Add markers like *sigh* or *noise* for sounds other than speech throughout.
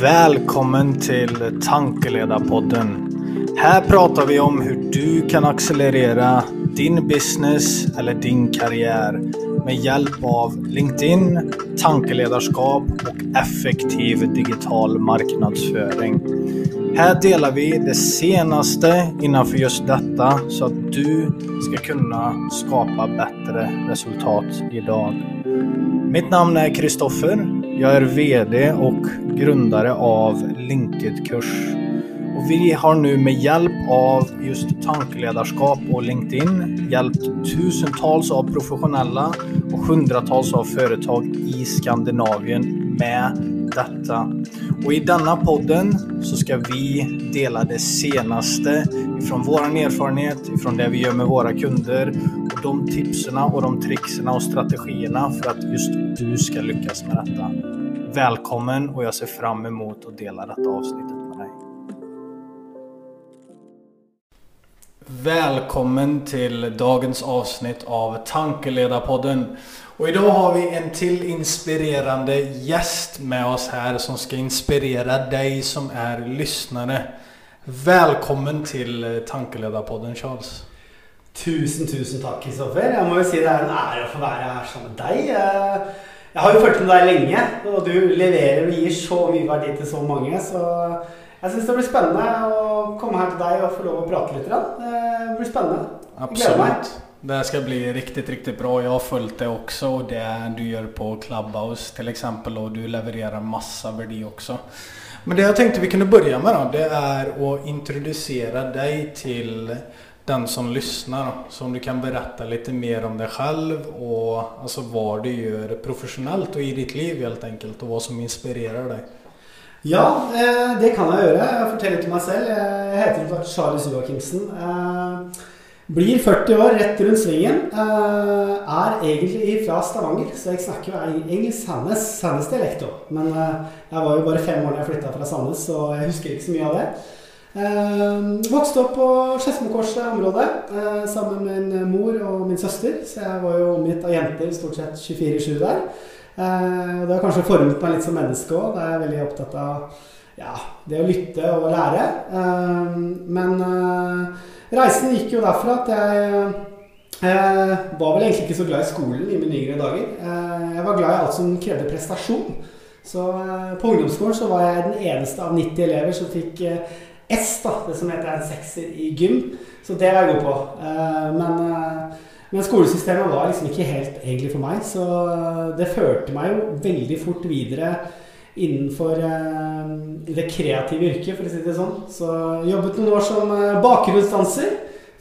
Välkommen till Tankeledarpodden. Här pratar vi om hur du kan accelerera din business eller din karriär med hjälp av LinkedIn, tankeledarskap och effektiv digital marknadsföring. Här delar vi det senaste innanför just detta så att du ska kunna skapa bättre resultat idag. Mitt namn är Kristoffer. Jag är VD och grundare av LinkedIn-kurs. Och vi har nu med hjälp av just tankeledarskap och LinkedIn hjälpt tusentals av professionella och hundratals av företag i Skandinavien med detta. Och i denna podden så ska vi dela det senaste ifrån vår erfarenhet, ifrån det vi gör med våra kunder de tipsen och de trickserna och strategierna för att just du ska lyckas med detta. Välkommen och jag ser fram emot att dela detta avsnittet med dig. Välkommen till dagens avsnitt av Tankeledarpodden. Och idag har vi en till inspirerande gäst med oss här som ska inspirera dig som är lyssnare. Välkommen till Tankeledarpodden Charles. Tusen, tusen takk, Kristoffer. Jeg må jo si det er en ære å få være her sammen med deg. Jeg har jo fulgt med deg lenge, og du leverer og gir så mye verdi til så mange. Så jeg syns det blir spennende å komme her til deg og få lov å prate litt. Det blir spennende. Jeg gleder meg. Absolut. Det skal bli riktig, riktig bra. Jeg har fulgt det også, og det du gjør på Clubhouse f.eks., og du levererer masse verdi også. Men det jeg tenkte vi kunne begynne med da, det er å introdusere deg till den som lyssnar. Så om du kan berätta lite mer om dig själv och alltså vad du gör professionellt och i ditt liv helt enkelt och vad som inspirerar dig. Ja, eh, det kan jeg gjøre. Jeg forteller til meg selv. Jeg heter Charles Joachimsen. Eh, Blir 40 år rett rundt svingen. Eh, Er egentlig fra Stavanger, så jeg snakker jo egentlig Sandnes, Sandnes dialekt òg. Men eh, jeg var jo bare fem år da jeg flytta fra Sandnes, så jeg husker ikke så mye av det. Eh, Vokste opp på Skedsmokorset-området eh, sammen med min mor og min søster. Så jeg var jo omgitt av jenter stort sett 24-7 der. Eh, og det har kanskje formet meg litt som menneske òg. Da er jeg veldig opptatt av ja, det å lytte og lære. Eh, men eh, reisen gikk jo derfra at jeg eh, var vel egentlig ikke så glad i skolen i mine yngre dager. Eh, jeg var glad i alt som krevde prestasjon. Så eh, på ungdomsskolen så var jeg den eneste av 90 elever som fikk eh, S, da, det som heter en sekser i gym. Så det var jeg god på. Eh, men eh, men skolesystemet var liksom ikke helt egentlig for meg, så det førte meg jo veldig fort videre innenfor eh, det kreative yrket, for å si det sånn. Så jobbet noen år som eh, bakgrunnsdanser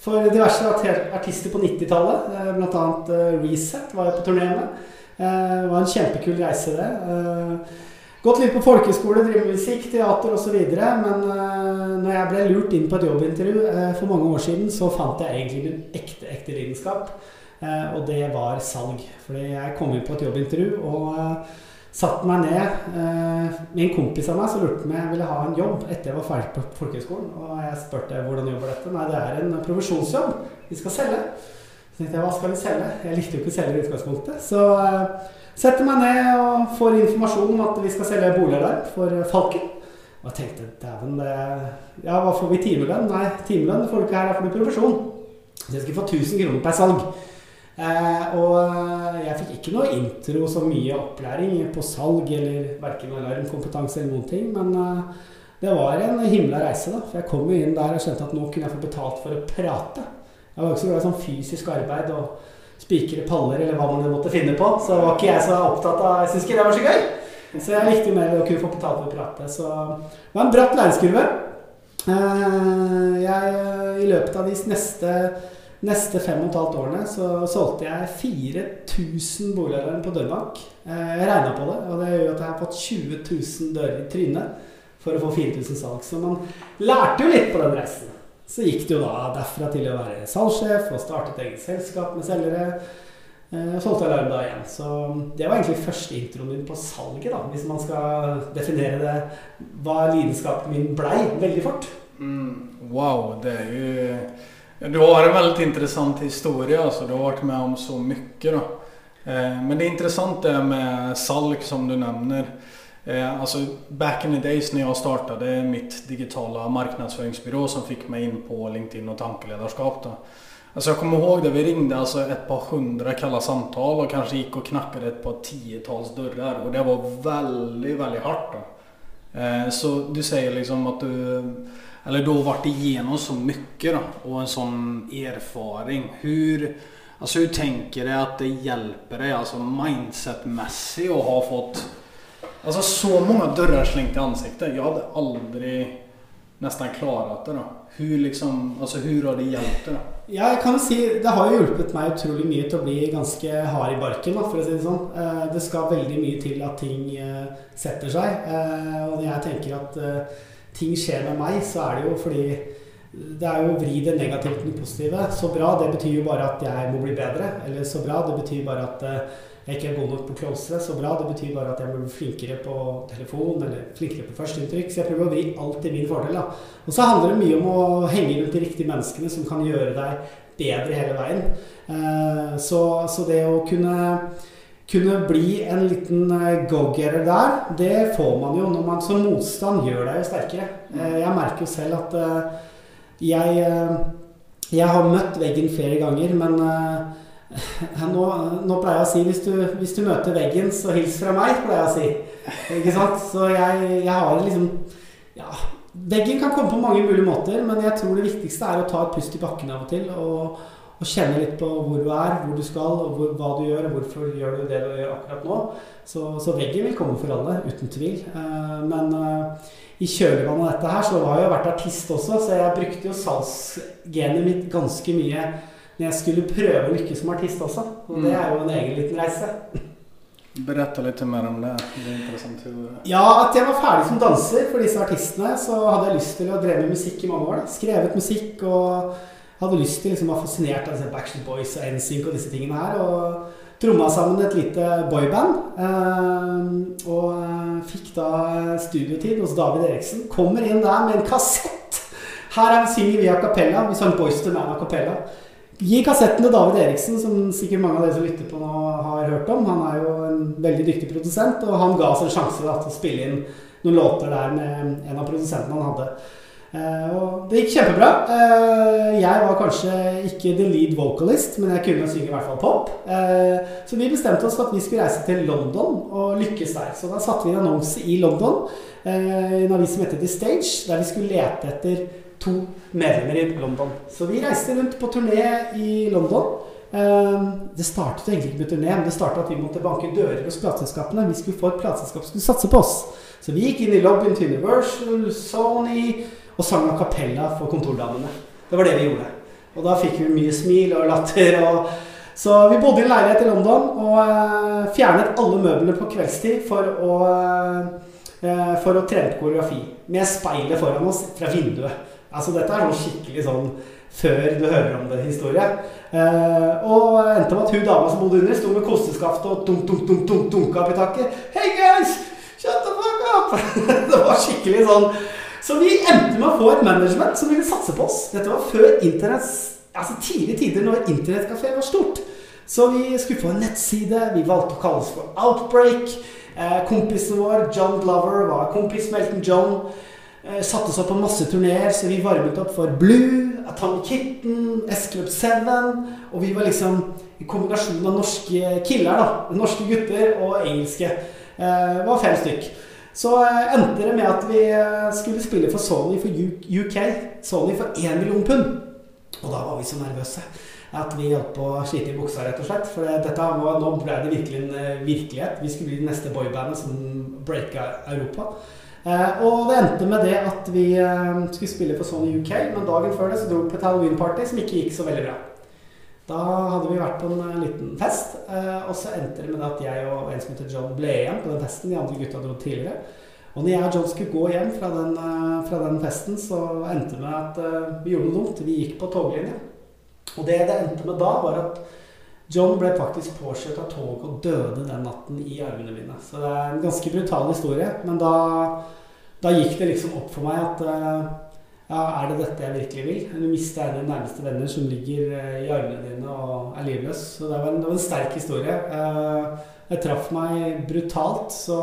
for diverse artister på 90-tallet. Eh, blant annet eh, Reset var jeg på turné med. Eh, det var en kjempekul reise, det. Gått litt på folkeskole, driver med musikk, teater osv. Men uh, når jeg ble lurt inn på et jobbintervju uh, for mange år siden, så fant jeg egentlig min ekte, ekte lidenskap. Uh, og det var salg. Fordi jeg kom inn på et jobbintervju og uh, satte meg ned uh, med kompis av meg som lurte meg om jeg ville ha en jobb etter jeg var ferdig på folkehøgskolen. Og jeg spurte hvordan jobber dette. Nei, det er en provisjonsjobb. Vi skal selge. Så tenkte jeg, hva skal vi selge? Jeg likte jo ikke å selge i utgangspunktet. Så setter meg ned og får informasjon om at vi skal selge boligalarm for Falken. Og jeg tenkte dæven, det Ja, hva får vi timelønn? Nei, timelønn får du ikke her, da får du provisjon. Så jeg skulle få 1000 kroner per salg. Eh, og jeg fikk ikke noe intro så mye opplæring på salg eller verken alarmkompetanse eller noen ting. Men eh, det var en himla reise, da. For jeg kom jo inn der og skjønte at nå kunne jeg få betalt for å prate. Jeg var ikke så glad i sånn fysisk arbeid og spikre paller eller hva man måtte finne på. Så var ikke jeg så opptatt av Jeg syns ikke det var så gøy. Så jeg likte mer å kunne få betalt for å prate. Så det var en bratt læringskurve. Eh, Jeg, I løpet av de neste, neste fem og et halvt årene så solgte jeg 4000 boligalarm på dørbank. Eh, Jeg regna på det, og det gjør at jeg har fått 20 000 dører i trynet for å få 4000 salg. Så man lærte jo litt på den reisen. Så gikk det jo da derfra til å være salgssjef og starte et eget selskap med selgere. Eh, Og solgte alarm da igjen. Så det var egentlig første introen min på salget, da, hvis man skal definere det hva lidenskapen min blei veldig fort. Mm, wow, det er jo Du har en veldig interessant historie. altså du har vært med om så mye. Då. Eh, men det interessante med salg som du nämner. Eh, alltså, back in the days när jag startade mitt digitala marknadsföringsbyrå som fick mig in på LinkedIn och tankeledarskap. Då. Alltså jag kommer ihåg det, vi ringde alltså ett par hundra kalla samtal och kanske gick och knackade ett par tiotals dörrar. Och det var väldigt, väldigt hårt. Eh, så du säger liksom att du, eller du har varit igenom så mycket då, och en sån erfaring. Hur, alltså hur tänker du att det hjälper dig alltså mindsetmässigt att ha fått Alltså så många dörrar slängt i ansiktet. Jag hade aldrig nästan klarat det. Då. Hur, liksom, altså, hur har det hjulpet deg? Ja, jeg kan si, Det har jo hjulpet meg utrolig mye til å bli ganske hard i barken. Da, for å si Det sånn. Eh, det skal veldig mye til at ting eh, setter seg. Eh, og når jeg tenker at ting skjer med meg, så er det jo fordi det er jo å vri det negative til det positive. Så bra, det betyr jo bare at jeg må bli bedre. Eller så bra, det betyr bare at jeg ikke er god nok på close. Så bra, det betyr bare at jeg må bli flinkere på telefon eller flinkere på førsteinntrykk. Så jeg prøver å vri alt til min fordel. da. Og så handler det mye om å henge rundt de riktige menneskene som kan gjøre deg bedre hele veien. Eh, så, så det å kunne kunne bli en liten eh, go-getter der, det får man jo når man som motstand gjør deg sterkere. Eh, jeg merker jo selv at jeg, jeg har møtt veggen flere ganger, men nå, nå, pleier jeg å si hvis du, hvis du, møter veggen, så hils fra meg, pleier jeg å si. Ikke sant? Så jeg, jeg har liksom Ja, veggen kan komme på mange mulige måter, men jeg tror det viktigste er å ta et pust i bakken av og til. Og, og kjenne litt på hvor du er, hvor du skal, og hvor, hva du gjør, og hvorfor gjør du det du gjør akkurat nå. Så, så veggen vil komme for alle, uten tvil. Uh, men uh, i kjølvannet av dette her, så har jeg vært artist også, så jeg brukte jo salgsgenet mitt ganske mye når jeg skulle prøve å lykkes som artist også. Og det er jo en egen liten reise. Berette litt mer om det. Det er interessant. Ja, at jeg var ferdig som danser for disse artistene, så hadde jeg lyst til å dreve med musikk i mange år. Da. Skrevet musikk og hadde lyst til liksom, å være fascinert av Backstreet Boys og NSYNC og disse tingene her. Og tromma sammen et lite boyband. Eh, og eh, fikk da studiotid hos David Eriksen. Kommer inn der med en kassett! Her synger vi a cappella. Vi sang Boys to Man a cappella. Gi kassetten til David Eriksen, som sikkert mange av dere som lytter på nå, har hørt om. Han er jo en veldig dyktig produsent, og han ga oss en sjanse da, til å spille inn noen låter der med en av produsentene han hadde. Eh, og det gikk kjempebra. Eh, jeg var kanskje ikke the lead vocalist, men jeg kunne synge i hvert fall pop. Eh, så vi bestemte oss for at vi skulle reise til London og lykkes der. Så da satte vi en annonse i London, i en avis som heter The Stage, der vi skulle lete etter to medlemmer i London. Så vi reiste rundt på turné i London. Ehm, det startet egentlig ikke med turné, men det startet at vi måtte banke dører hos plateselskapene. Vi skulle få et plateselskap som skulle satse på oss. Så vi gikk inn i lobbyen til Universal, Sony og sang a cappella for kontordamene. Det var det vi gjorde. Og da fikk vi mye smil og latter. og så vi bodde i en leilighet i London og uh, fjernet alle møblene på kveldstid for å, uh, for å trene på koreografi. Med speilet foran oss fra vinduet. Altså Dette er noe skikkelig sånn før du hører om det historie. Eh, og endte med at hun dama som bodde under, sto med kosteskaftet og dunk, dunk, dunk, dunk, dunka opp i taket. Hey guys! Shut the fuck up! *laughs* det var skikkelig sånn. Så vi endte med å få et management som ville satse på oss. Dette var før internett, altså tidlige tider når internettkafé var stort. Så vi skulle få en nettside. Vi valgte å kalle oss for Outbreak. Eh, kompisen vår, John Glover, var kompis med Elton John. Eh, satte oss opp på masse turneer, så vi varmet opp for Blue, Atomic Kitten, S-Club 7. Og vi var liksom en kombinasjon av norske killer, da. Norske gutter og engelske. Eh, det var fem stykk. Så eh, endte det med at vi skulle spille for Sony for UK. Sony for én million pund. Og da var vi så nervøse at vi holdt på å slite i buksa, rett og slett. For dette var, nå ble det virkelig en virkelighet. Vi skulle bli det neste boybandet som breaka Europa. Eh, og det endte med det at vi eh, skulle spille for Sony UK, men dagen før det så dro vi på et halloween-party som ikke gikk så veldig bra. Da hadde vi vært på en eh, liten fest, og så endte det med at jeg og en som heter John ble igjen på den festen. De andre gutta dro tidligere. Og når jeg og John skulle gå hjem fra den, fra den festen, så endte det med at vi gjorde noe dumt. Vi gikk på toglinja. Og det det endte med da, var at John ble faktisk påkjørt av tog og døde den natten i armene mine. Så det er en ganske brutal historie. Men da, da gikk det liksom opp for meg at uh, ja, er det dette jeg virkelig vil? Du mister en av dine nærmeste venner som ligger uh, i armene dine og er livløs. Så det var en, det var en sterk historie. Jeg det traff meg brutalt. Så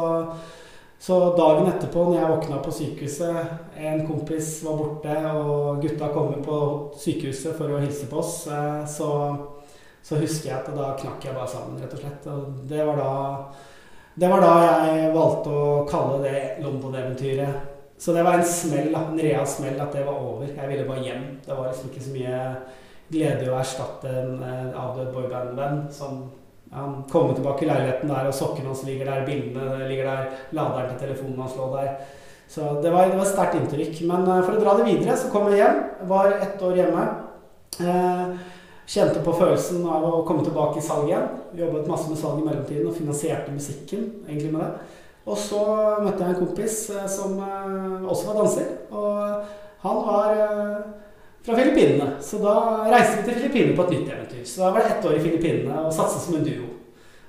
Så dagen etterpå, når jeg våkna på sykehuset, en kompis var borte, og gutta kommer på sykehuset for å hilse på oss, eh, så, så husker jeg at da knakk jeg bare sammen, rett og slett. Og det var da, det var da jeg valgte å kalle det London-eventyret. Så det var en smell, en real smell at det var over. Jeg ville bare hjem. Det var liksom ikke så mye glede å erstatte en avdød boyband-venn som ja, kommer tilbake i leiligheten der, og sokkene hans ligger der, bildene ligger der, laderen til telefonen hans lå der. Så det var, det var sterkt inntrykk. Men uh, for å dra det videre, så kom jeg hjem. Var ett år hjemme. Uh, kjente på følelsen av å komme tilbake i salg igjen. Jobbet masse med salg i mellomtiden og finansierte musikken egentlig med det. Og så møtte jeg en kompis uh, som også var danser. Og han var fra Filippinene. Så da reiste vi til Filippinene på et nytt eventyr. Så da var det ett år i Filippinene og satset som en duo.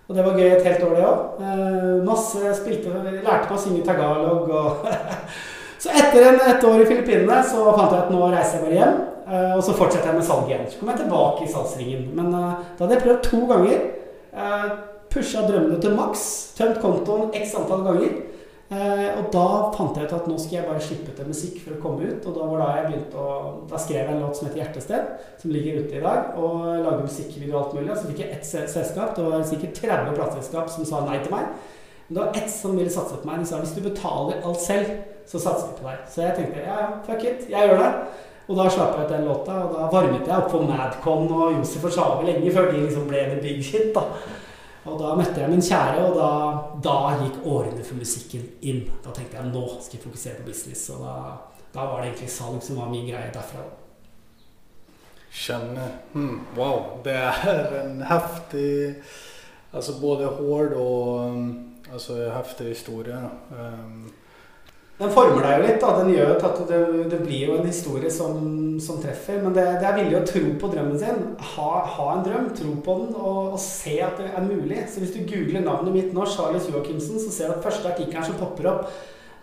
Og det var gøy et helt år, det òg. Eh, masse spilte Lærte meg å synge tagalog og *laughs* Så etter en, et år i Filippinene så fant jeg at nå reiser jeg bare hjem. Eh, og så fortsetter jeg med salg igjen. Så kom jeg tilbake i salgsringen. Men eh, da hadde jeg prøvd to ganger. Uh, Pusha drømmene til maks. Tømt kontoen x antall ganger. Eh, og da fant jeg ut at nå skal jeg bare slippe til musikk for å komme ut. Og da var da jeg begynte å Da skrev jeg en låt som heter 'Hjertested', som ligger ute i dag. Og lager musikkvideo og alt mulig. Så fikk jeg ett selskap. Det var sikkert 30 plateselskap som sa nei til meg. Men det var ett som ville satse på meg. De sa hvis du betaler alt selv, så satser vi på deg. Så jeg tenkte ja, ja, fuck it, jeg gjør det. Og da slapp jeg ut den låta, og da varmet jeg opp for Madcon og Josef og Sjave lenge før de liksom ble the big shit. da. Og da møtte jeg min kjære, og da, da, gikk årene for musikken inn. Da tenkte jeg nå skal jeg fokusere på business. Og da, da var det egentlig salg som var min greie derfra. Skjønner. hmm, Wow. Det er en heftig Altså både hård og altså, heftig historie. Um, den former deg jo litt. da, Den gjør at det, det blir jo en historie som, som treffer. Men det, det, er villig å tro på drømmen sin. Ha, ha en drøm, tro på den og, og, se at det er mulig. Så hvis du googler navnet mitt nå, Charles Joachimsen, så ser du at første artikkelen som popper opp,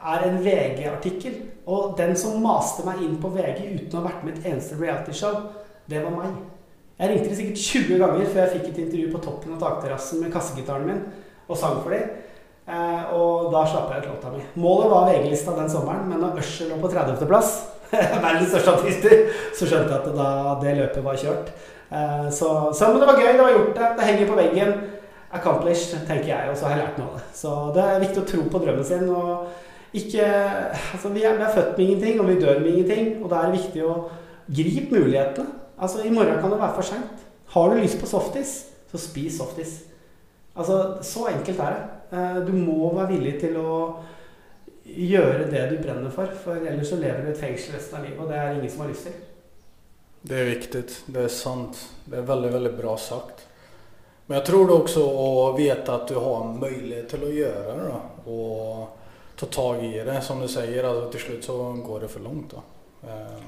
er en VG-artikkel. Og den som maste meg inn på VG uten å ha vært med et eneste realityshow, det var meg. Jeg ringte dem sikkert 20 ganger før jeg fikk et intervju på toppen av takterrassen med kassegitaren min og sang for dem. Eh, og da slapp jeg ut låta mi. Målet var VG-lista den sommeren, men når Usher lå på 30.-plass, *laughs* verdens største artister, så skjønte jeg at da, det løpet var kjørt. Eh, så, så, men det var gøy, det var gjort det. Det henger på veggen. Accomplished, tenker jeg, og så har jeg lært noe av det. Så det er viktig å tro på drømmen sin. og ikke, altså vi, er, vi er født med ingenting, og vi dør med ingenting. Og da er det viktig å gripe mulighetene. Altså, I morgen kan det være for seint. Har du lyst på softis, så spis softis. Altså, Så enkelt er det. Eh, du må være villig til å gjøre det du brenner for, for ellers så lever du et fengsel resten av livet, og det er ingen som har lyst til. Det er viktig. Det er sant. Det er veldig, veldig bra sagt. Men jeg tror det også å vite at du har en mulighet til å gjøre det, og ta tak i det. Som du sier, altså, til slutt så går det for langt. da.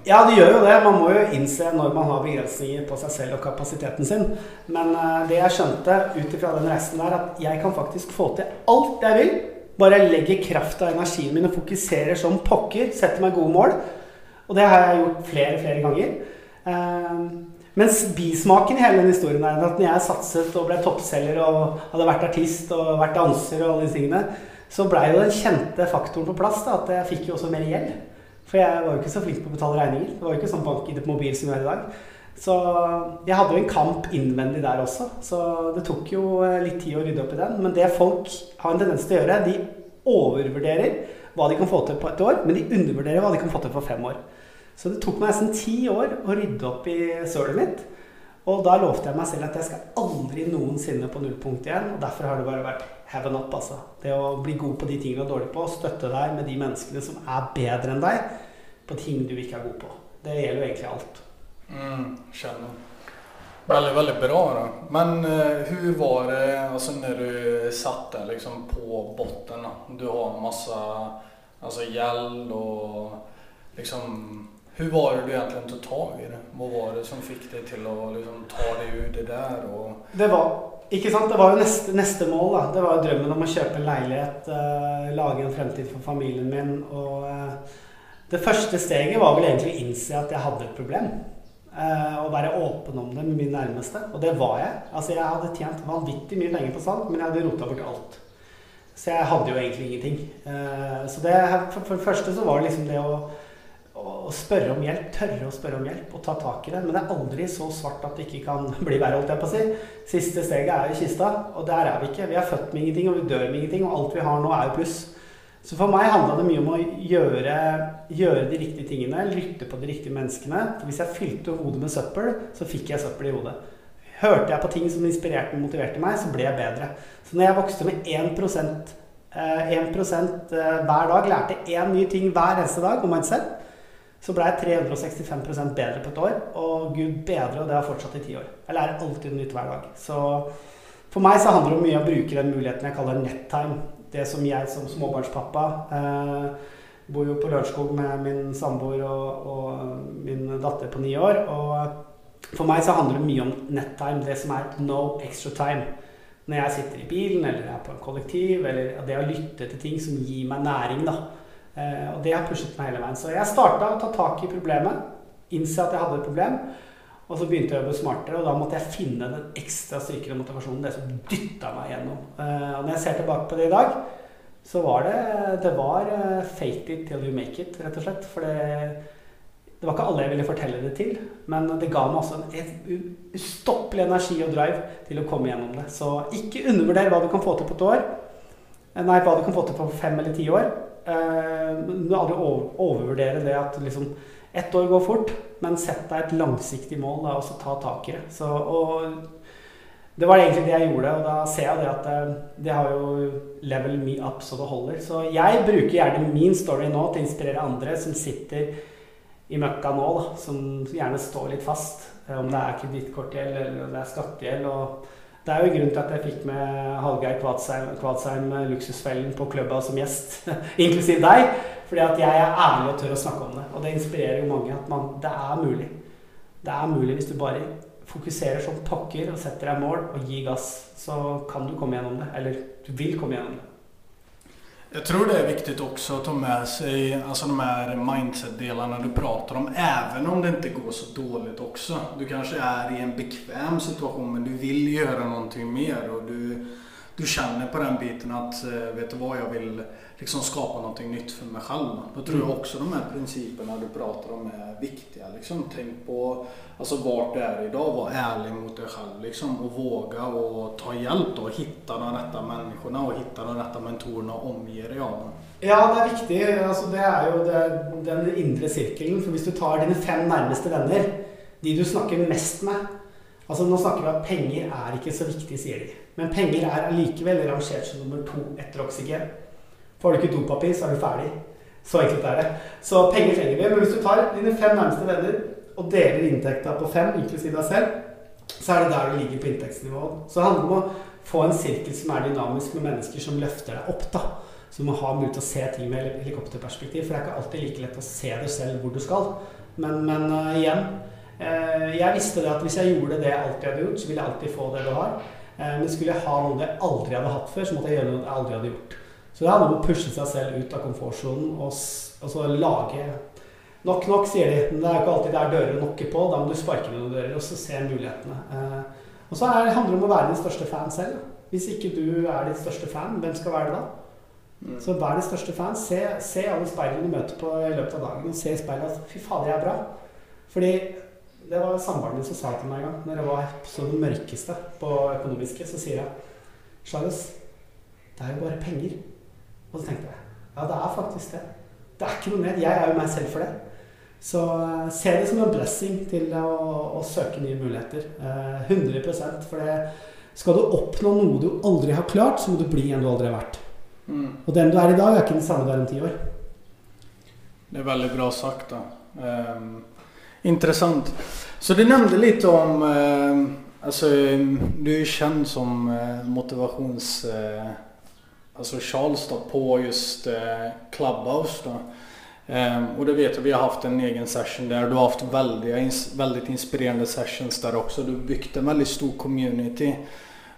Ja, det gjør jo det. Man må jo innse når man har begrensninger på seg selv og kapasiteten sin. Men uh, det jeg skjønte ut ifra den reisen der, at jeg kan faktisk få til alt jeg vil. Bare jeg legger kraft og energien min og fokuserer som pokker. Setter meg gode mål. Og det har jeg gjort flere flere ganger. Uh, mens bismaken i hele den historien er at når jeg satset og ble toppselger og hadde vært artist og vært danser og alle disse tingene, så blei jo den kjente faktoren på plass da, at jeg fikk jo også mer gjeld. For jeg var jo ikke så flink på å betale regninger. Det var jo ikke sånn bank-ID på mobil som jeg har i dag. Så jeg hadde jo en kamp innvendig der også. Så det tok jo eh, litt tid å rydde opp i den. Men det folk har en tendens til å gjøre, de overvurderer hva de kan få til på et år, men de undervurderer hva de kan få til på fem år. Så det tok meg nesten ti år å rydde opp i sølet mitt. Og da lovte jeg meg selv at jeg skal aldri noensinne på nullpunkt igjen. Og derfor har det bare vært heaven up, altså. Det å bli god på de tingene du er dårlig på, og støtte deg med de menneskene som er bedre enn deg på ting du ikke er god på. Det gjelder jo egentlig alt. Mm, skjønner. Veldig, veldig bra. Da. Men uh, hur var det altså, når du satt der liksom, på bunnen? Du har masse altså, gjeld og liksom Hur var det du egentlig tok tak i det? Hva var det som fikk deg til å liksom, ta deg ut det der? Og... Det var ikke sant? Det var jo neste, neste mål. da. Det var jo drømmen om å kjøpe en leilighet, uh, lage en fremtid for familien min. Og uh, det første steget var vel egentlig å innse at jeg hadde et problem. Uh, og være åpen om det med min nærmeste. Og det var jeg. Altså Jeg hadde tjent vanvittig mye penger på salg, men jeg hadde rota bort alt. Så jeg hadde jo egentlig ingenting. Så det, for, for det første så var det liksom det å, å spørre om hjelp, tørre å spørre om hjelp og ta tak i det. Men det er aldri så svart at det ikke kan *laughs* bli verre, holdt jeg på å si. Siste steget er i kista, og der er vi ikke. Vi er født med ingenting, og vi dør med ingenting, og alt vi har nå, er jo pluss. Så for meg handla det mye om å gjøre, gjøre, de riktige tingene, lytte på de riktige menneskene. For hvis jeg fylte hodet med søppel, så fikk jeg søppel i hodet. Hørte jeg på ting som inspirerte og motiverte meg, så ble jeg bedre. Så når jeg vokste med 1%, 1 eh, hver dag, lærte én ny ting hver eneste dag om mindset, så ble jeg 365% bedre på et år. Og gud bedre, og det har fortsatt i ti år. Jeg lærer alltid nytt hver dag. Så for meg så handler det mye om å bruke den muligheten jeg kaller nettime. Det som jeg som småbarnspappa eh, bor jo på Lørenskog med min samboer og, og, min datter på ni år. Og for meg så handler det mye om nettime, det som er no extra time. Når jeg sitter i bilen eller er på en kollektiv, eller det å lytte til ting som gir meg næring. da og det har pushet meg hele veien. Så jeg starta å ta tak i problemet. Innse at jeg hadde et problem. Og så begynte jeg å jobbe smartere, og da måtte jeg finne den ekstra styrken og motivasjonen. Det som dytta meg gjennom. Eh, og når jeg ser tilbake på det i dag, så var det Det var eh, fake it till you make it, rett og slett. For det, det var ikke alle jeg ville fortelle det til. Men det ga meg også en ustoppelig energi og drive til å komme gjennom det. Så ikke undervurder hva du kan få til på et år. Nei, hva du kan få til på fem eller ti år. Uh, du aldri overvurdere det at liksom Ett år går fort, men sett deg et langsiktig mål da, og så ta tak i det. Så, det var egentlig det jeg gjorde, og da ser jeg det at eh, det har jo level me up så det holder. Så jeg bruker gjerne min story nå til å inspirere andre som sitter i møkka nå, da, som gjerne står litt fast. Eh, om det er kredittkortgjeld eller det er skattegjeld. og det er jo grunnen til at jeg fikk med Hallgeir Kvadsheim, Kvadsheim Luksusfellen på klubba som gjest, *laughs* inklusiv deg. Fordi at jeg er ærlig og tør å snakke om det. Og det inspirerer jo mange at man, det er mulig. Det er mulig hvis du bare fokuserer som pokker og setter deg mål og gir gass, så kan du komme gjennom det. Eller du vil komme gjennom det. Jag tror det är viktigt också att ta med sig alltså de här mindset-delarna du pratar om. Även om det inte går så dåligt också. Du kanske är i en bekväm situation men du vill göra någonting mer. Och du, du känner på den biten att, eh, vet du vad, jag vill liksom skapa någonting nytt för mig själv. Då tror jag mm. också de här principerna du pratar om är viktiga. Liksom, tänk på alltså, vart du är idag, var ärlig mot dig själv liksom, och våga och ta hjälp då, och hitta de rätta människorna och hitta de rätta mentorerna och omge dig av dem. Ja, det er viktig. Altså, det er jo det, den indre sirkelen. For hvis du tar dine fem nærmeste venner, de du snakker mest med Altså Nå snakker vi at penger er ikke så viktig, sier de. Men penger er allikevel rangert som nummer to etter oksygen. Får du ikke dopapir, så er du ferdig. Så enkelt er det. Så penger trenger vi. Men hvis du tar dine fem nærmeste venner og deler inntekta på fem, inklusiv deg selv, så er det der du ligger på inntektsnivået. Så det handler om å få en sirkel som er dynamisk med mennesker som løfter deg opp. da. Så du må ha mulighet til å se ting med helikopterperspektiv. For det er ikke alltid like lett å se deg selv hvor du skal. Men, men uh, igjen Jeg visste det at hvis jeg gjorde det jeg alltid hadde gjort, så ville jeg alltid få det du har. Uh, men skulle jeg ha noe jeg aldri hadde hatt før, så måtte jeg gjøre noe jeg aldri hadde gjort. Så det handler om å pushe seg selv ut av komfortsonen og, og så lage Nok nok, sier de. Men det er jo ikke alltid det er dører å nokke på. Da må du sparke noen dører og så se mulighetene. Eh, og så er, handler det om å være din største fan selv. Hvis ikke du er ditt største fan, hvem skal være det da? Mm. Så vær din største fan. Se, se alle speilene du møter på i løpet av dagen. Og se i speilet at 'fy fader, jeg er bra'. Fordi det var samboeren min som sa til meg en gang, når jeg var på det mørkeste på økonomiske, så sier jeg 'Charles, det er jo bare penger'. Og så tenkte jeg ja, det er faktisk det. Det er ikke noe mer. Jeg er jo meg selv for det. Så uh, se det som en blessing til å, å søke nye muligheter. Eh, 100 For det, skal du oppnå noe du aldri har klart, så må du bli en du aldri har vært. Mm. Og den du er i dag, er ikke den samme du er om ti år. Det er veldig bra sagt. da. Um, interessant. Så du nevnte litt om eh, Altså, du er kjent som motivasjons alltså Charles på just eh, Clubhouse. Då. Eh, och det vet jag, vi har haft en egen session där. Du har haft väldigt, väldigt inspirerande sessions där också. Du har byggt en väldigt stor community.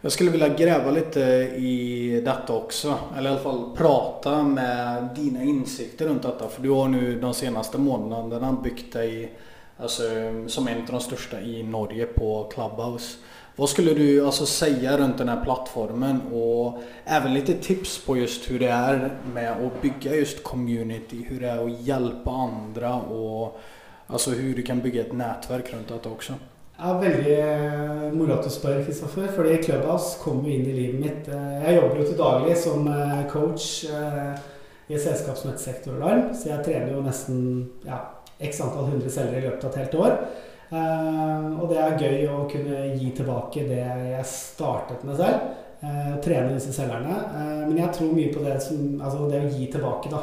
Jag skulle vilja gräva lite i detta också. Eller i alla fall prata med dina insikter runt detta. För du har nu de senaste månaderna byggt dig alltså, som en av de största i Norge på Clubhouse. Vad skulle du alltså säga runt den här plattformen och även lite tips på just hur det är med att bygga just community, hur det är att hjälpa andra och alltså hur du kan bygga ett nätverk runt detta också? Ja, Veldig eh, moro at du spør, Kristoffer. Fordi Clubhouse kom jo inn i livet mitt. Eh, jeg jobber jo til daglig som eh, coach i et selskap som heter Sektor Alarm. Så jeg trener jo nesten ja, x antall hundre selgere i løpet av et helt år. Og det er gøy å kunne gi tilbake det jeg startet med selv. Å trene disse selgerne. Men jeg tror mye på det, som, altså det å gi tilbake, da.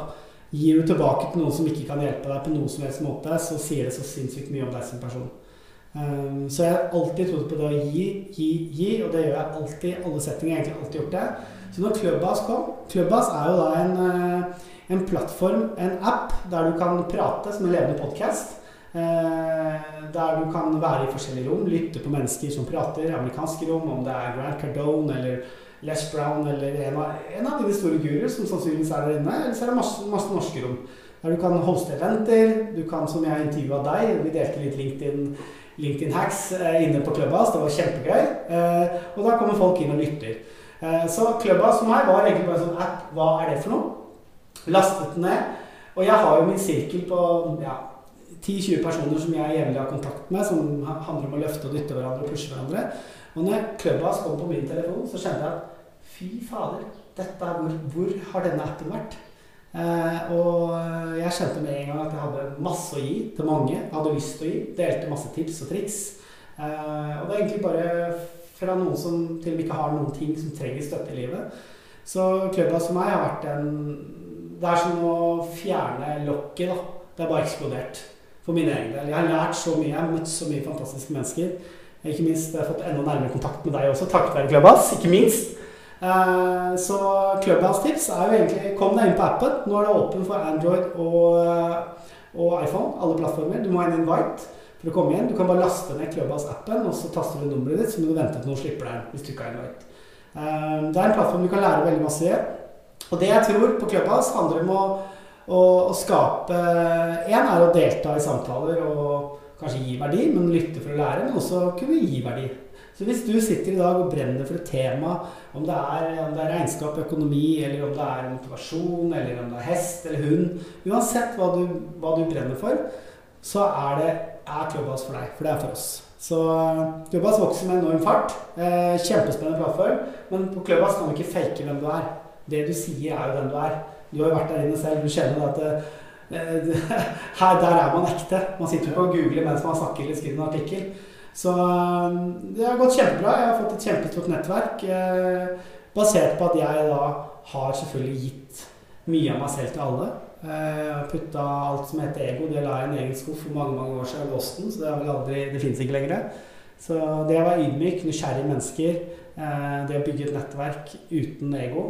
Gir du tilbake til noen som ikke kan hjelpe deg på noen som helst måte, så sier det så sinnssykt mye om deg som person. Um, så jeg har alltid trodd på det å gi, gi, gi, og det gjør jeg alltid alle settinger. Jeg har egentlig alltid gjort det. Så når Clubhouse kom Clubhouse er jo da en, eh, en plattform, en app, der du kan prate som en levende podkast. Eh, der du kan være i forskjellige rom, lytte på mennesker som prater, amerikanske rom, om det er Grant Cardone eller Les Brown eller en av, en av dine store guruer som sannsynligvis er der inne, eller så er det masse, masse norske rom. Der du kan hoste eventer, du kan, som jeg intervjua deg, vi delte litt LinkedIn LinkedIn Hacks eh, inne på Clubhouse. Det var kjempegøy. Eh, og da kommer folk inn og lytter. Så Clubhouse for meg var egentlig bare en sånn app. Hva er det for noe? Lastet den ned. Og jeg har jo min sirkel på ja, 10-20 personer som jeg jevnlig har kontakt med, som handler om å løfte og dytte hverandre og pushe hverandre. Og når Clubhouse kom på min telefon, så kjente jeg at fy fader, dette, hvor, hvor har denne appen vært? Eh, og jeg kjente med en gang at jeg hadde masse å gi til mange. Hadde lyst til å gi. Delte masse tips og triks. Eh, og det er egentlig bare fra noen som til og med ikke har noen ting som trenger støtte i livet. Så Clubhouse for meg har vært en Det er som å fjerne lokket, da. Det er bare eksplodert. For min egen del. Jeg har lært så mye. Jeg har møtt så mye fantastiske mennesker. Ikke minst jeg har fått enda nærmere kontakt med deg også, takket være Clubhouse. Ikke minst. Eh, så Clubhouse-tips er jo egentlig Kom deg inn på appen. Nå er det åpen for Android og, eh, og iPhone. Alle plattformer. Du må ha en invite for å komme igjen. Du kan bare laste ned Clubhouse-appen, og så taster du nummeret ditt, så må du vente til noen slipper deg hvis du ikke har invite. Eh, det er en plattform du kan lære veldig masse i. Og det jeg tror på Clubhouse, handler om å, å, å skape Én er å delta i samtaler og kanskje gi verdi, men lytte for å lære, men også kunne gi verdi. Så hvis du sitter i dag og brenner for et tema, om det er, om det er regnskap, økonomi, eller om det er motivasjon, eller om det er hest eller hund Uansett hva du, hva du brenner for, så er det er Clubhouse for deg. For det er for oss. Så Clubhouse vokser med enorm fart. Eh, kjempespennende plattform. Men på Clubhouse kan du ikke fake hvem du er. Det du sier, er jo den du er. Du har jo vært der inne selv. Du kjenner at det, *laughs* her, der er man ekte. Man sitter jo og googler mens man snakker eller skriver en artikkel. Så um, det har gått kjempebra. Jeg har fått et kjempestort nettverk eh, basert på at jeg da har selvfølgelig gitt mye av meg selv til alle. Eh, putta alt som heter ego, det la jeg i en egen skuff for mange mange år siden i Boston, så det, har vel aldri, det fins ikke lenger. Så det å være ydmyk, nysgjerrige mennesker, eh, det å bygge et nettverk uten ego,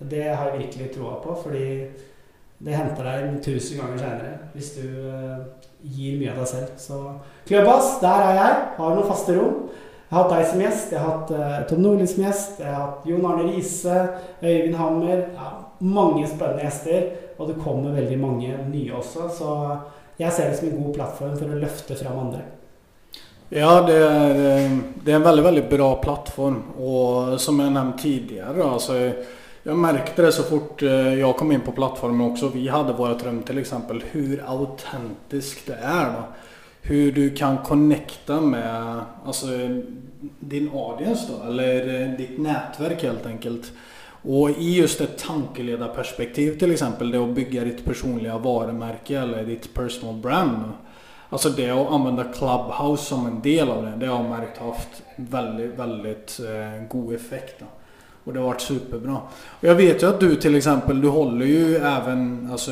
det har jeg virkelig troa på. Fordi det henter deg tusen ganger seinere hvis du gir mye av deg selv. Så Clubhouse, der er jeg. Har noen faste rom. Jeg har hatt deg som gjest, jeg har hatt uh, Tom Nordli som gjest, jeg har hatt Jon Arne Riise, Øyvind Hammer ja, Mange spennende gjester. Og det kommer veldig mange nye også. Så jeg ser det som en god plattform for å løfte fram andre. Ja, det er, eh, det er en veldig, veldig bra plattform. Og som jeg nevnte tidligere, altså jag märkte det så fort jeg jag kom in på plattformen också. Vi hade vårt rum till exempel. Hur autentiskt det är då. Hur du kan connecta med alltså, din audience då. Eller eh, ditt nätverk helt enkelt. Och i just ett tankeledarperspektiv till exempel. Det att bygga ditt personliga varumärke eller ditt personal brand. Alltså det att använda Clubhouse som en del av det. Det har jag märkt haft väldigt, väldigt veldig god effekt. Då. Och det har varit superbra. Och jag vet ju att du till exempel, du håller ju även, alltså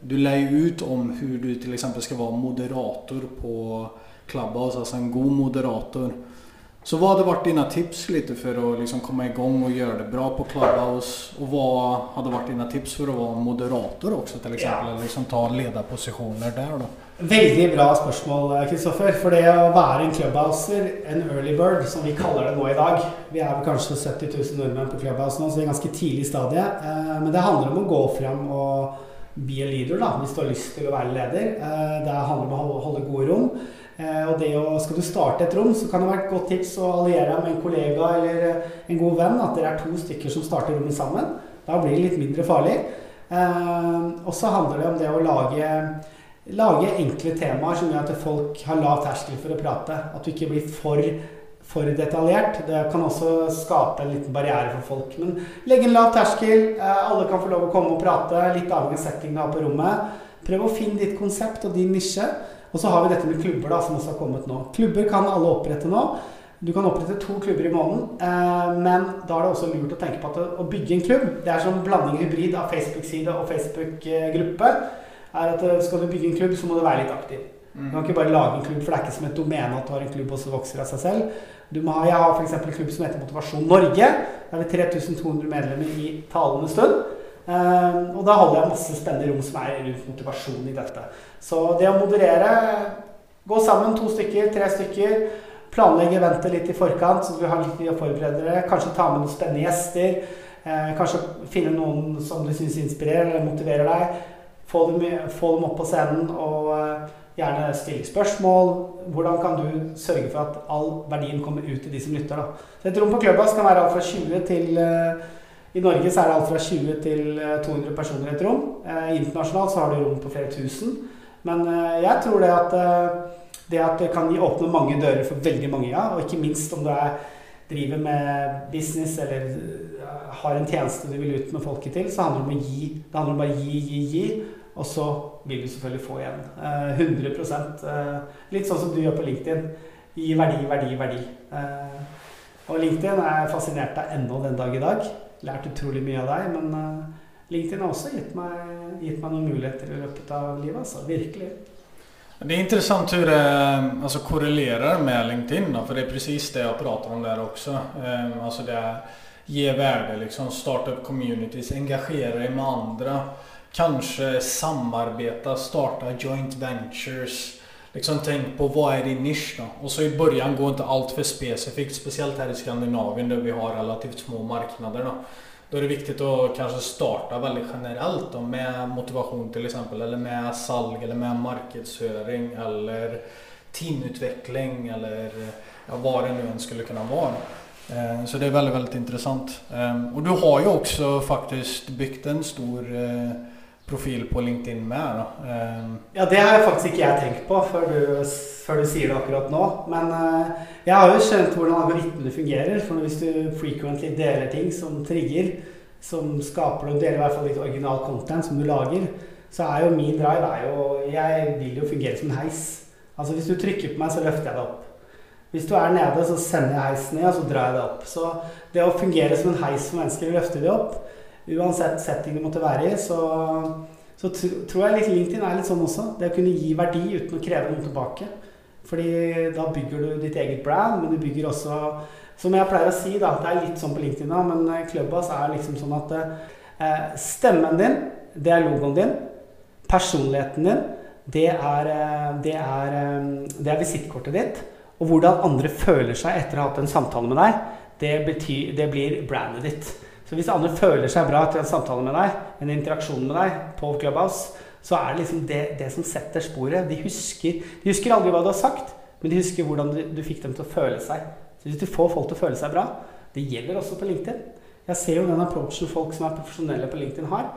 du lär ju ut om hur du till exempel ska vara moderator på Clubhouse, alltså en god moderator. Så vad hade varit dina tips lite för att liksom komma igång och göra det bra på Clubhouse? Och vad hade varit dina tips för att vara moderator också till exempel? Ja. Liksom ta ledarpositioner där då? Veldig bra spørsmål, Kristoffer. For det å være en clubhouser, en early bird, som vi kaller det nå i dag Vi er vel kanskje 70 000 nordmenn på Clubhouse nå, så vi er ganske tidlig i stadiet. Eh, men det handler om å gå fram og, be a leader, da, hvis du har lyst til å være leder. Eh, det handler om å holde gode rom. Eh, og det å, Skal du starte et rom, så kan det være et godt tips å alliere deg med en kollega eller en god venn. At dere er to stykker som starter rommet sammen. Da blir det litt mindre farlig. Og så handler det om det å lage, lage enkle temaer som gjør at folk har lav terskel for å prate. At du ikke blir for for detaljert. Det kan også skape en liten barriere for folk. Men legg en lav terskel. Eh, alle kan få lov å komme og prate. Litt avhengig av settingen du har på rommet. Prøv å finne ditt konsept og din nisje. Og så har vi dette med klubber, da, som også har kommet nå. Klubber kan alle opprette nå. Du kan opprette to klubber i måneden, eh, men da er det også lurt å tenke på at å bygge en klubb Det er som blanding hybrid av Facebook-side og Facebook-gruppe. Er at eh, Skal du bygge en klubb, så må du være litt aktiv. Du kan ikke bare lage en klubb, for det er ikke som et domene at du har en klubb og så vokser av seg selv. Ha, jeg har f.eks. en klubb som heter Motivasjon Norge. Der er vi 3200 medlemmer i talende stund. Uh, og da holder jeg masse spennende rom som er rundt motivasjon i dette. Så det å moderere Gå sammen to stykker, tre stykker. Planlegge eventet litt i forkant, så du har litt tid å forberede dere. Kanskje ta med noen spennende gjester. Uh, kanskje finne noen som du syns inspirerer eller motiverer deg. Få dem, få dem opp på scenen og uh, Gjerne stille spørsmål. Hvordan kan du sørge for at all verdien kommer ut til de som lytter? Da? Så Et rom på Clubhouse kan være alt fra 20 til uh, I Norge så er det alt fra 20 til 200 eh, personer i et rom. Internasjonalt så har du rom på flere tusen. Men jeg tror det at det at det kan åpne mange dører for veldig mange, ja. Og ikke minst om du er, driver med business eller har en tjeneste du vil ut med folket til, så handler det om å gi. Det handler om bare gi, gi, gi. Og så vil du selvfølgelig få igjen. 100 eh, eh, Litt sånn som du gjør på LinkedIn. Gi verdi, verdi, verdi. Eh, og LinkedIn er fascinert av ennå den dag i dag. Lært utrolig mye av deg. Men LinkedIn har også gitt meg, gitt meg noen muligheter i løpet av livet. Altså. Virkelig. Det er interessant hvordan det altså, korrelerer med LinkedIn. Da, for det er precis det jeg prater om der også. Um, altså det ge värde, liksom, starta upp communities, engagera dig med andra. Kanske samarbeta, starta joint ventures. Liksom tänk på vad är din nisch? Och så i början gå inte allt för specifikt, speciellt här i Skandinavien där vi har relativt små marknader. Då är det viktigt att kanske starta väldigt generellt då, med motivation till exempel eller med salg eller med marknadsföring eller teamutveckling eller ja, vad det nu än skulle kunna vara. Eh, så det är väldigt, väldigt intressant. Og och du har ju också faktiskt byggt en stor eh, profil på LinkedIn med. Da. Ehm, ja, det har faktisk ikke jeg tenkt på før du, før du sier det akkurat nå. Men uh, jeg har jo skjønt hvordan algoritmene fungerer. For hvis du frequently deler ting som trigger, som skaper og deler i hvert fall litt original content som du lager, så er jo min drive er jo Jeg vil jo fungere som en heis. Altså Hvis du trykker på meg, så løfter jeg deg opp. Hvis du er nede, så sender jeg heisen ned, og så drar jeg deg opp. Så det å fungere som en heis for mennesker, løfter de opp, uansett setting du måtte være i, så, så tror jeg litt LinkedIn er litt sånn også. Det å kunne gi verdi uten å kreve noe tilbake. Fordi da bygger du ditt eget brand, men du bygger også Som jeg pleier å si, da, det er litt sånn på LinkedIn da, men eh, Clubhouse er liksom sånn at eh, stemmen din, det er logoen din. Personligheten din, det er, eh, det er, eh, det er visittkortet ditt. Og hvordan andre føler seg etter å ha hatt en samtale med deg, det, betyr, det blir brandet ditt. Så hvis andre føler seg bra til en samtale med deg, en interaksjon med deg på Clubhouse, så er det liksom det, det som setter sporet. De husker, de husker, aldri hva du har sagt, men de husker hvordan du, du, fikk dem til å føle seg. Så hvis du får folk til å føle seg bra, det gjelder også på LinkedIn. Jeg ser jo den approachen folk som er profesjonelle på LinkedIn har.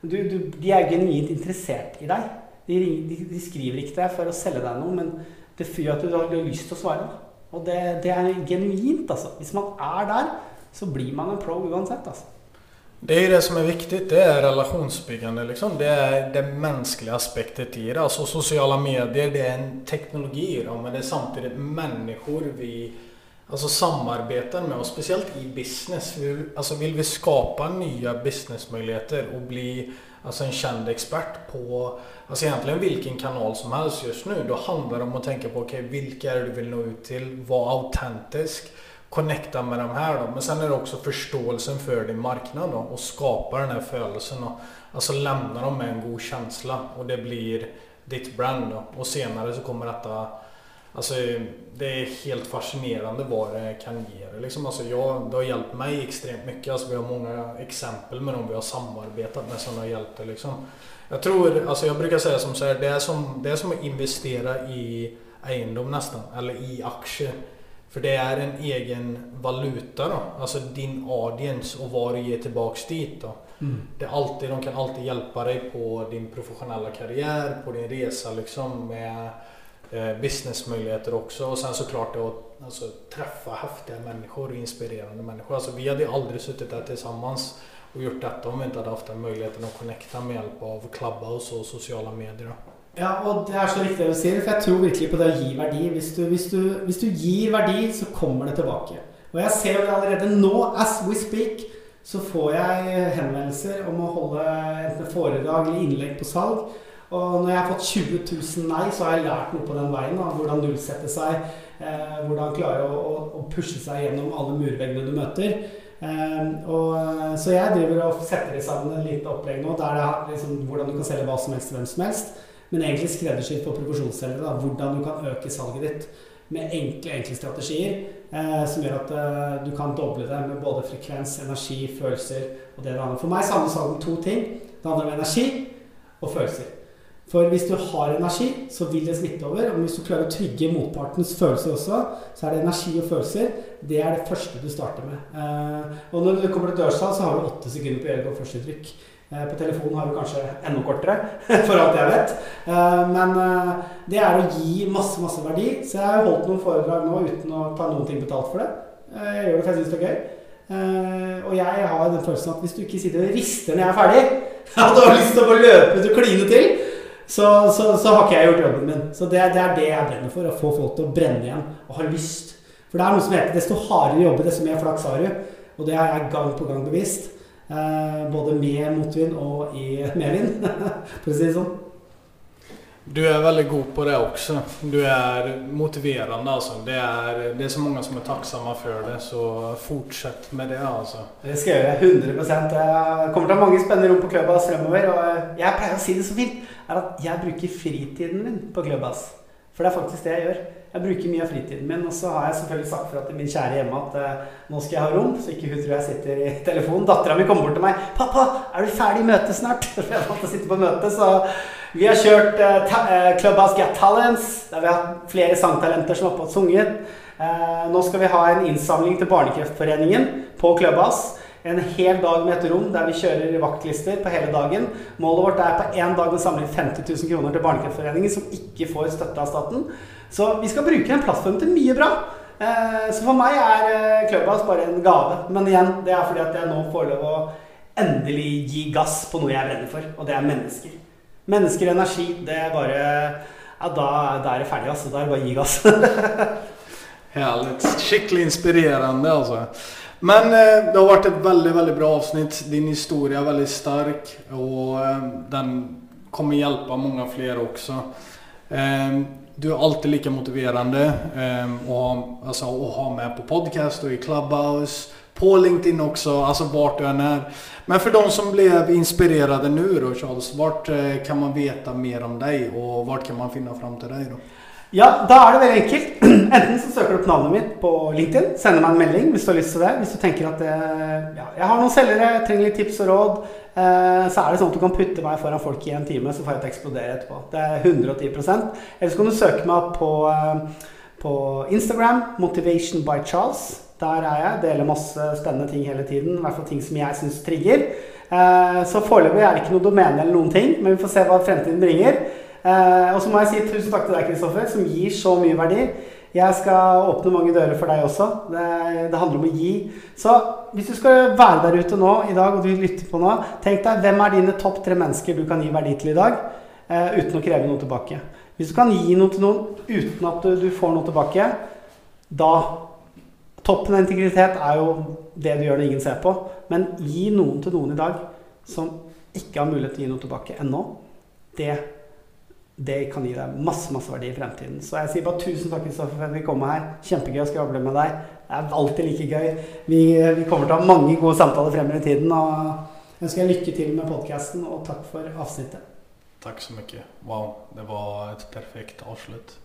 Du, du, de er genuint interessert i deg. De, de, de, skriver ikke til deg for å selge deg noe, men det gjør at du har lyst til å svare. Og det, det er genuint, altså. Hvis man er der, så blir man en pro uansett. Altså. Det är det som er viktig. Det er relasjonsbyggende. Liksom. Det er det menneskelige aspektet i det. Altså sociala medier, det er en teknologi men det er samtidig mennesker vi altså, samarbetar med. Og speciellt i business. Vi, altså, vil vi skapa nya businessmuligheter og bli alltså, en kjent expert på altså, egentlig hvilken kanal som helst just nu. da handler det om å tenke på okay, hvilke er det du vil nå ut til, være autentisk connecta med de här då. Men sen är det också förståelsen för din marknad då och skapa den här födelsen och alltså lämna dem med en god känsla och det blir ditt brand då. Och senare så kommer detta Alltså, det är helt fascinerande vad det kan ge. Liksom, alltså, jag, det har hjälpt mig extremt mycket. Alltså, vi har många exempel med dem vi har samarbetat med som har hjälpt det. Liksom. Jag tror, alltså, jag brukar säga som så här, det är som, det är som att investera i eiendom nästan, eller i aktier. För det er en egen valuta da, Altså din audience og hva du gir tilbake dit da. Mm. Det er alltid, de kan alltid hjelpe deg på din professionella karriere, på din resa liksom med eh, businessmuligheter også. Og sen såklart att alltså, träffa häftiga människor, inspirerende mennesker. Altså, vi hadde aldri sittet der sammen og gjort dette om vi ikke hadde hatt den muligheten å connecte med hjelp av Clubhouse og sociala medier. Ja, og det er så riktig det du sier, for jeg tror virkelig på det å gi verdi. Hvis du, hvis, du, hvis du, gir verdi, så kommer det tilbake. Og jeg ser jo det allerede nå, as we speak, så får jeg henvendelser om å holde enten foredrag eller innlegg på salg. Og når jeg har fått 20 000 nei, så har jeg lært noe på den veien. Da. Hvordan nullsette seg, eh, hvordan klare å, å, pushe seg gjennom alle murveggene du møter. Eh, og, så jeg driver og setter sammen en lite opplegg nå der det er liksom, hvordan du kan selge hva som helst til hvem som helst men egentlig skreddersydd på profesjonsselgere. Hvordan du kan øke salget ditt med enkle, enkle strategier eh, som gjør at eh, du kan doble det med både frekvens, energi, følelser og det det handler For meg så handler salg om to ting. Det handler om energi og følelser. For hvis du har energi, så vil det smitte over. Og hvis du klarer å trygge motpartens følelser også, så er det energi og følelser. Det er det første du starter med. Eh, og når du kommer til dørsalg, så har du åtte sekunder på å gjøre første trykk. Eh, på telefonen har du kanskje enda kortere, *laughs* for alt jeg vet. Eh, men eh, det er å gi masse, masse verdi. Så jeg har holdt noen foredrag nå uten å ta noen ting betalt for det. Jeg gjør det for jeg syns det er gøy. Og jeg har den følelsen at hvis du ikke sitter og rister når jeg er ferdig, *laughs* at du har lyst til å få løpe ut og kline til, så, så, så, har ikke jeg gjort jobben min. Så det, det, er det jeg brenner for. Å få folk til å brenne igjen og ha lyst. For det er noe som heter desto hardere jobbe, desto mer flaks har du. Og det har jeg gang på gang bevisst. Eh, både med motvind og i *laughs* medvind, *laughs* for å si det sånn. Du er veldig god på det også. Du er motiverende. Altså. Det er, det er så mange som er takksomme for det, så fortsett med det altså. Det skal jeg gjøre. 100 Jeg kommer til å ha mange spennende rom på Clubhouse fremover. Og jeg pleier å si det så fint, er at jeg bruker fritiden min på Clubhouse. For det er faktisk det jeg gjør. Jeg bruker mye av fritiden min. Og så har jeg selvfølgelig sagt fra til min kjære hjemme at uh, nå skal jeg ha rom, så ikke hun tror jeg sitter i *laughs* telefonen. Dattera mi kommer bort til meg. 'Pappa, er du ferdig i møtet snart?' *laughs* For jeg måtte sitte på møte. Så vi har kjørt uh, Clubhouse Get Talents, der vi har hatt flere sangtalenter som har oppe og sunget. Nå skal vi ha en innsamling til Barnekreftforeningen på Clubhouse. En hel dag med et rom der vi kjører vaktlister på hele dagen. Målet vårt er på én dag å samle inn 50 000 kroner til Barnekreftforeningen, som ikke får støtte av staten. Så vi skal bruke en plattform til mye bra. Eh, så for meg er eh, Clubhouse bare en gave. Men igjen, det er fordi at jeg nå får lov å endelig gi gass på noe jeg brenner for, og det er mennesker. Mennesker og energi, det er bare Ja, da, da er det ferdig, altså. Da er det bare å gi gass. *laughs* Herlig. Skikkelig inspirerende, altså. Men eh, det har vært et veldig veldig bra avsnitt. Din historie er veldig stark og eh, den kommer hjelpe mange flere også. Eh, du er alltid lika motiverende alltså, att ha med på podcast og i Clubhouse. På LinkedIn også, altså vart du än er. Men for de som ble inspirert nå, Charles, eh, kan man veta mer om deg, og vart kan man finne fram til deg? då? Ja, da er det veldig enkelt. *clears throat* Enten så søker du opp navnet mitt på LinkedIn, sender meg en melding hvis du har lyst til det. Hvis du tenker at eh, ja, jeg har noen selgere, trenger litt tips og råd, eh, så er det sånn at du kan putte meg foran folk i en time, så får jeg til å eksplodere etterpå. Det er 110 Eller så kan du søke meg opp på, eh, på Instagram, Motivation by Charles. Der er jeg. Deler masse spennende ting hele tiden. I hvert fall ting som jeg syns trigger. Så foreløpig er det ikke noe domene eller noen ting, men vi får se hva fremtiden bringer. Eh, og så må jeg si tusen takk til deg, Kristoffer, som gir så mye verdi. Jeg skal åpne mange dører for deg også. Det, det, handler om å gi. Så hvis du skal være der ute nå i dag, og du lytter på nå, tenk deg hvem er dine topp tre mennesker du kan gi verdi til i dag, eh, uten å kreve noe tilbake. Hvis du kan gi noe til noen uten at du, du får noe tilbake, da Toppen av integritet er jo det du gjør når ingen ser på. Men gi noen til noen i dag som ikke har mulighet til å gi noe tilbake ennå. Det det kan gi deg masse masse verdi i fremtiden. Så jeg sier bare tusen takk for at vi kom her. Kjempegøy å skravle med deg. Det er alltid like gøy. Vi, vi kommer til å ha mange gode samtaler fremover i tiden. Og ønsker jeg lykke til med podkasten, og takk for avsnittet. Takk så mye. Wow, det var et perfekt avslutt.